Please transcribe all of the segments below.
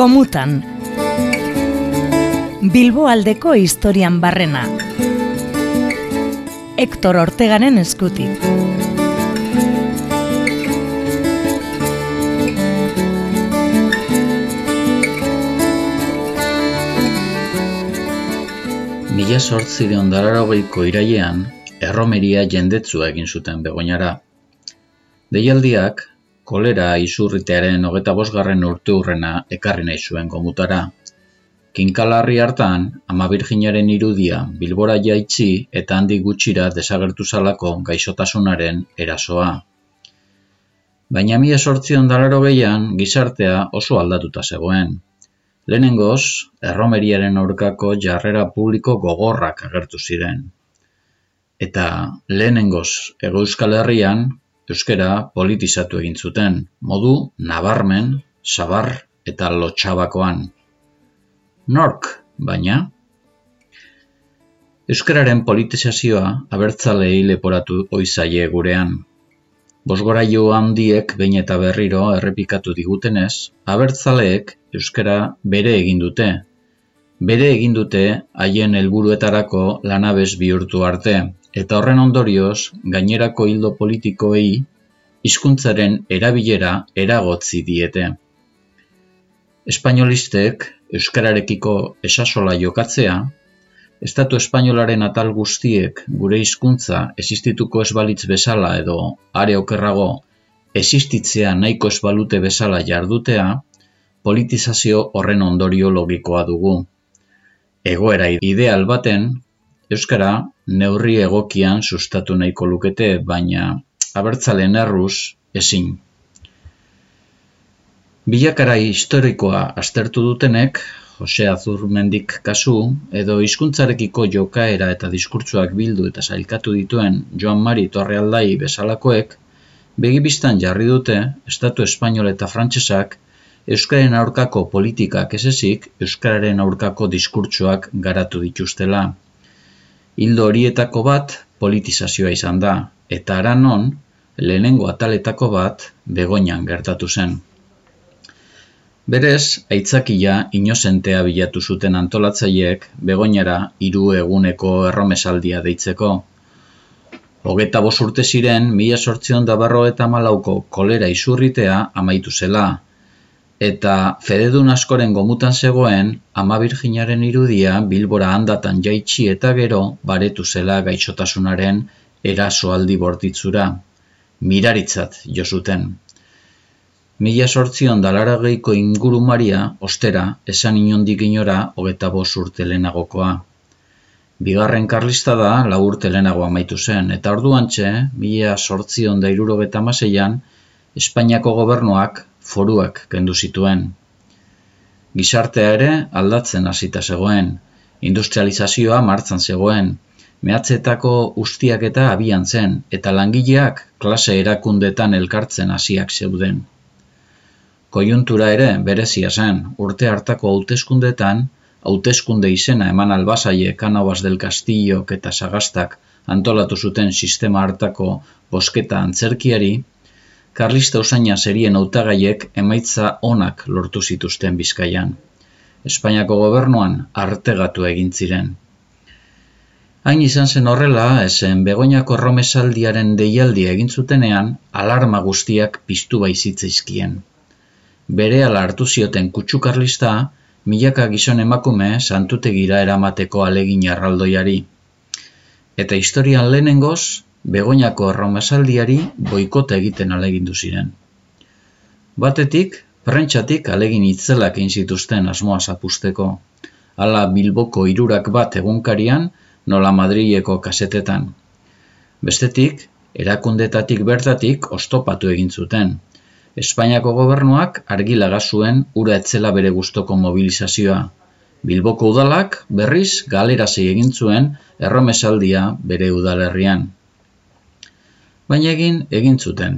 Gomutan. Bilbo aldeko historian barrena. Hector Ortegaren eskutik. Mila sortzi deon irailean, erromeria jendetzu egin zuten begoinara. Deialdiak, kolera izurritearen hogeta bosgarren urte hurrena ekarri nahi zuen gomutara. Kinkalarri hartan, ama virginaren irudia bilbora jaitzi eta handi gutxira desagertu zalako gaixotasunaren erasoa. Baina mi esortzion dalaro gehian, gizartea oso aldatuta zegoen. Lehenengoz, erromeriaren aurkako jarrera publiko gogorrak agertu ziren. Eta lehenengoz, ego euskal herrian, euskera politizatu egin zuten, modu nabarmen, sabar eta lotxabakoan. Nork, baina? Euskararen politizazioa abertzalei leporatu oizaie gurean. Bosgoraio handiek behin eta berriro errepikatu digutenez, abertzaleek euskara bere egin dute. Bere egin dute haien helburuetarako lanabez bihurtu arte, eta horren ondorioz gainerako hildo politikoei hizkuntzaren erabilera eragotzi diete. Espainolistek euskararekiko esasola jokatzea, Estatu espainolaren atal guztiek gure hizkuntza existituko ez bezala edo are okerrago existitzea nahiko ez balute bezala jardutea, politizazio horren ondorio logikoa dugu. Egoera ideal baten, Euskara neurri egokian sustatu nahiko lukete, baina abertzalen erruz ezin. Bilakara historikoa aztertu dutenek, Jose Azurmendik kasu, edo hizkuntzarekiko jokaera eta diskurtsuak bildu eta sailkatu dituen Joan Mari Torrealdai bezalakoek, begibistan jarri dute, Estatu Espainol eta Frantsesak, Euskaren aurkako politikak ezezik, Euskararen aurkako diskurtsuak garatu dituztela. Hildo horietako bat politizazioa izan da, eta aranon lehenengo ataletako bat begoinan gertatu zen. Berez, aitzakia inozentea bilatu zuten antolatzaileek begoinara hiru eguneko erromesaldia deitzeko. Hogeta bos urte ziren, mila sortzion da eta malauko kolera izurritea amaitu zela, eta fededun askoren gomutan zegoen ama virginaren irudia bilbora handatan jaitsi eta gero baretu zela gaixotasunaren erasoaldi bortitzura. Miraritzat jo zuten. Mila sortzion dalara gehiko inguru maria, ostera, esan inondik inora hogeta bos urte lehenagokoa. Bigarren karlista da, lau urte lehenagoa maitu zen, eta orduan txe, mila sortzion da maseian, Espainiako gobernuak foruak kendu zituen. Gizartea ere aldatzen hasita zegoen, industrializazioa martzan zegoen, mehatzetako ustiak eta abian zen, eta langileak klase erakundetan elkartzen hasiak zeuden. Kojuntura ere berezia zen, urte hartako hauteskundetan, hauteskunde izena eman albazaie Kanobas del Castillo eta Sagastak antolatu zuten sistema hartako bosketa antzerkiari, Karlista usaina serien hautagaiek emaitza onak lortu zituzten Bizkaian. Espainiako gobernuan artegatu egin ziren. Hain izan zen horrela, esen Begoñako Romesaldiaren deialdi egin zutenean, alarma guztiak piztu baizitzaizkien. Bere ala hartu zioten kutsu karlista, milaka gizon emakume santutegira eramateko alegin arraldoiari. Eta historian lehenengoz, Begoñako erromesaldiari boikota egiten alegindu ziren. Batetik, prentxatik alegin itzelak egin zituzten asmoa zapusteko. Hala Bilboko irurak bat egunkarian, nola Madrileko kasetetan. Bestetik, erakundetatik bertatik ostopatu egin zuten. Espainiako gobernuak argilaga zuen ura etzela bere gustoko mobilizazioa. Bilboko udalak berriz galerasi egin zuen erromesaldia bere udalerrian baina egin egin zuten.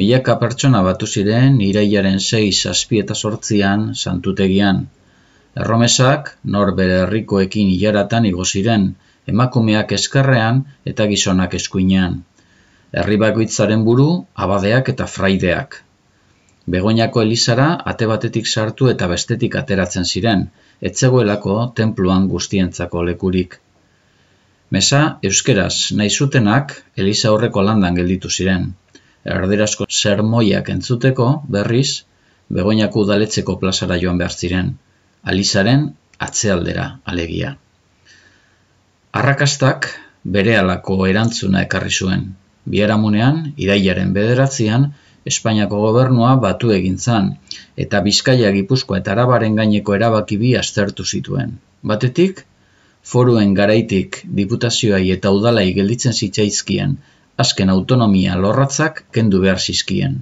Milaka pertsona batu ziren irailaren 6 zazpi eta sortzian santutegian. Erromesak nor bere herrikoekin hilaratan igo ziren, emakumeak eskerrean eta gizonak eskuinean. Herri bakoitzaren buru abadeak eta fraideak. Begoñako elizara ate batetik sartu eta bestetik ateratzen ziren, etzegoelako tenpluan guztientzako lekurik. Mesa, euskeraz, nahi zutenak, eliza horreko landan gelditu ziren. Erderazko sermoiak entzuteko, berriz, Begoñako udaletzeko plazara joan behar ziren, alizaren atzealdera alegia. Arrakastak bere alako erantzuna ekarri zuen. Biaramunean, irailaren bederatzean, Espainiako gobernua batu egin zan, eta Bizkaia Gipuzkoa eta Arabaren gaineko erabaki bi aztertu zituen. Batetik, foruen garaitik diputazioai eta udalai gelditzen zitzaizkien, azken autonomia lorratzak kendu behar zizkien.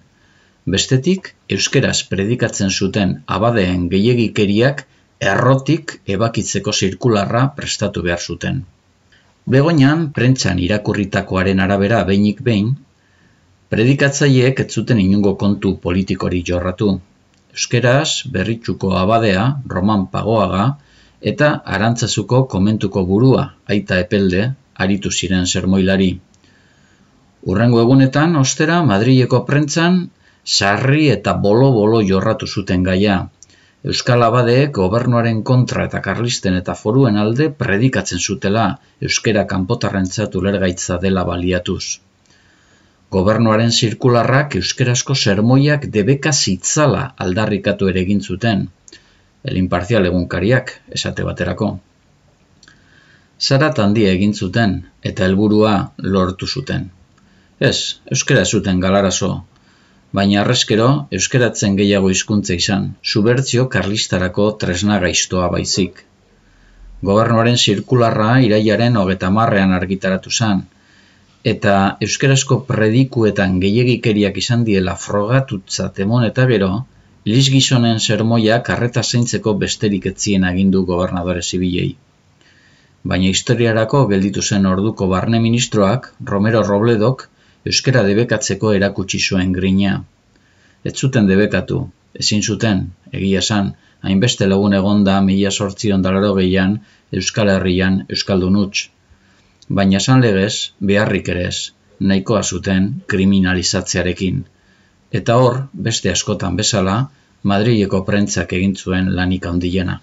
Bestetik, euskeraz predikatzen zuten abadeen gehiagikeriak errotik ebakitzeko zirkularra prestatu behar zuten. Begoinan, prentzan irakurritakoaren arabera behinik behin, Predikatzaileek ez zuten inungo kontu politikori jorratu. Euskeraz, berritxuko abadea, Roman Pagoaga, eta Arantzazuko komentuko burua, aita epelde, aritu ziren sermoilari. Urrengo egunetan, ostera, Madrileko prentzan, sarri eta bolo-bolo jorratu zuten gaia. Euskal Abadeek gobernuaren kontra eta karlisten eta foruen alde predikatzen zutela euskera kanpotarrentzat ulergaitza dela baliatuz gobernuaren zirkularrak euskerazko sermoiak debeka zitzala aldarrikatu ere egin zuten, el imparzial egunkariak esate baterako. Zarat handia egin zuten eta helburua lortu zuten. Ez, euskera zuten galarazo, baina arreskero euskeratzen gehiago hizkuntza izan, subertzio karlistarako tresna gaiztoa baizik. Gobernuaren zirkularra iraiaren hogeta marrean argitaratu zen, eta euskarazko predikuetan gehiagikeriak izan diela frogatutzat emon eta gero, Liz Gizonen sermoia karreta zeintzeko besterik etzien agindu gobernadore zibilei. Baina historiarako gelditu zen orduko barne ministroak, Romero Robledok, euskara debekatzeko erakutsi zuen grina. Ez zuten debekatu, ezin zuten, egia san, hainbeste lagun egonda mila sortzion dalaro gehian, Euskal Herrian, Euskaldun utx baina esan legez, beharrik ere ez, nahikoa zuten kriminalizatzearekin. Eta hor, beste askotan bezala, Madrileko prentzak egin zuen lanik handiena.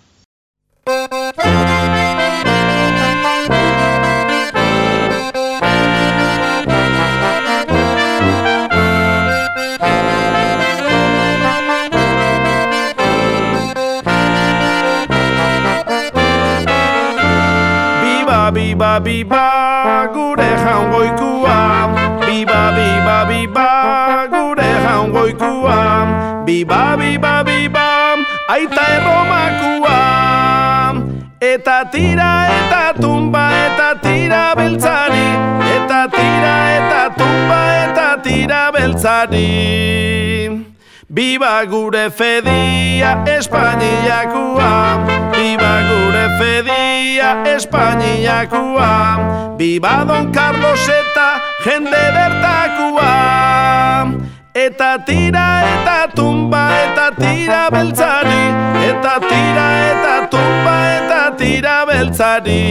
biba biba gure jaungoikua biba biba biba biba biba biba aita erromakua eta tira eta tumba eta tira beltzari. Eta tira eta tumba eta tira beltzari. Biba gure fedia Espainiakua Biba gure fedia Espainiakua Biba Don Carlos eta jende bertakua Eta tira eta tumba eta tira beltzari. Eta tira eta tumba eta tira beltzari.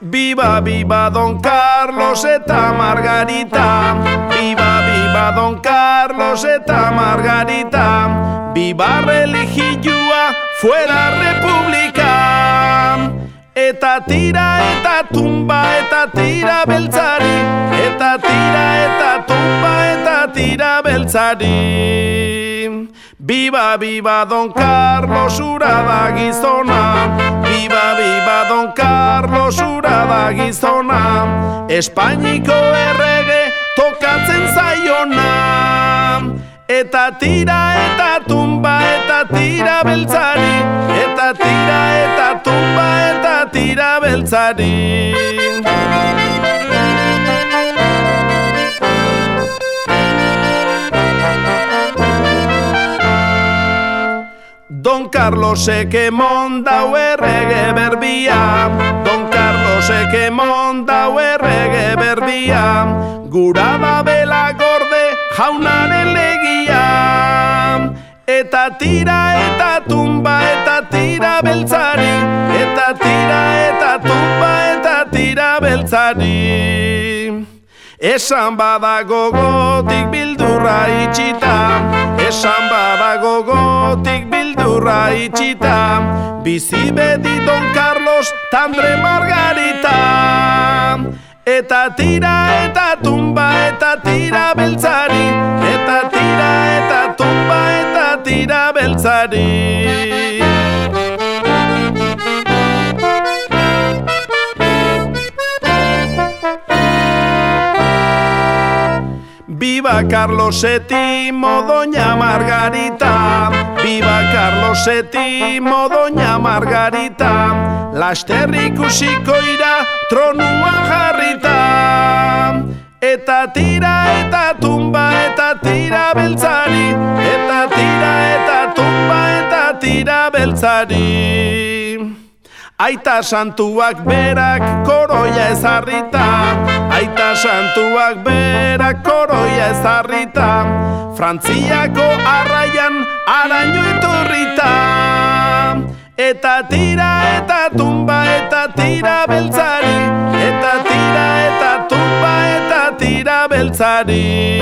Viva, viva Don Carlos eta Margarita. Viva, viva Don Carlos eta Margarita. Viva religioa fuera república. Eta tira eta tumba eta tira beltzari. Eta tira eta tumba eta tira beltzari. Viva, viva Don Carlos urada gizona. Viva, viva Don Carlos urada gizona. Espainiko errege tokatzen zaiona. Eta tira eta tumba tira beltzari Eta tira eta tumba eta tira beltzari. Don Carlos eke mondau errege berbia Don Carlos eke mondau errege berbia Gura da bela gorde jaunaren legia Eta tira eta tumba eta tira beltzari. Eta tira eta beltzari. Esan badago gotik bildurra itxita. Esan badago gotik bildurra itxita. Bizi beti Don Carlos Tandre Margarita. Eta tira eta tumba eta tira beltzari. Eta tira eta tumba eta tira beltzari Viva Carlos VII, Doña Margarita. Viva Carlos VII, Doña Margarita. Laster ikusiko ira tronuan jarrita. Eta tira eta tumba eta tira beltzari. Eta tira eta tumba eta tira beltzari. Aita santuak berak koroia ezarrita Aita santuak berak koroia ezarrita Frantziako arraian araño iturrita Eta tira eta tumba eta tira beltzari Eta beltzari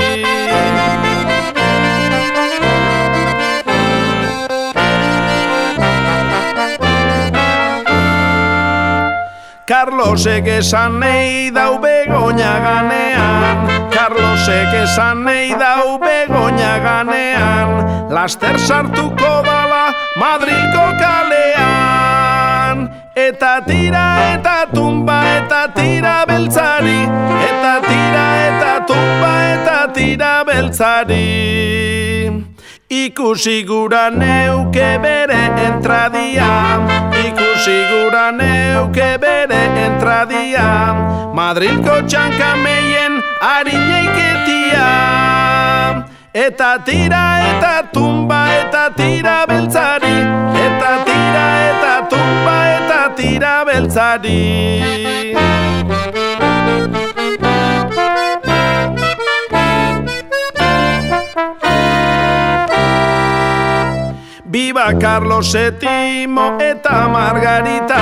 Carlosek esan nahi dau begoña ganean. Carlosek esan nahi dau begoña ganean. Laster sartuko dala Madrilko kalean Eta tira eta tumba eta tira beltzari. Eta tira eta tumba eta tira beltzari. Ikusi gura neuke bere entradia. Ikusi gura neuke bere entradia. Madrilko txanka meien harineiketia Eta tira eta tumba eta tira beltzari beltzari Viva Carlos VII eta Margarita.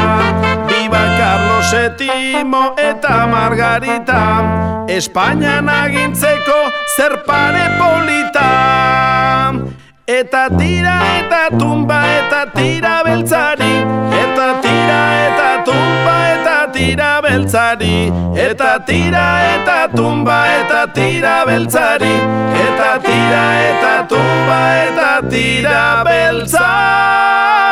Viva Carlos VII eta Margarita. Espainian agintzeko zer pare polita. Eta tira eta tumba eta tira beltzari Eta tira eta tumba eta tira beltzari. Eta tira eta tumba eta tira beltzari.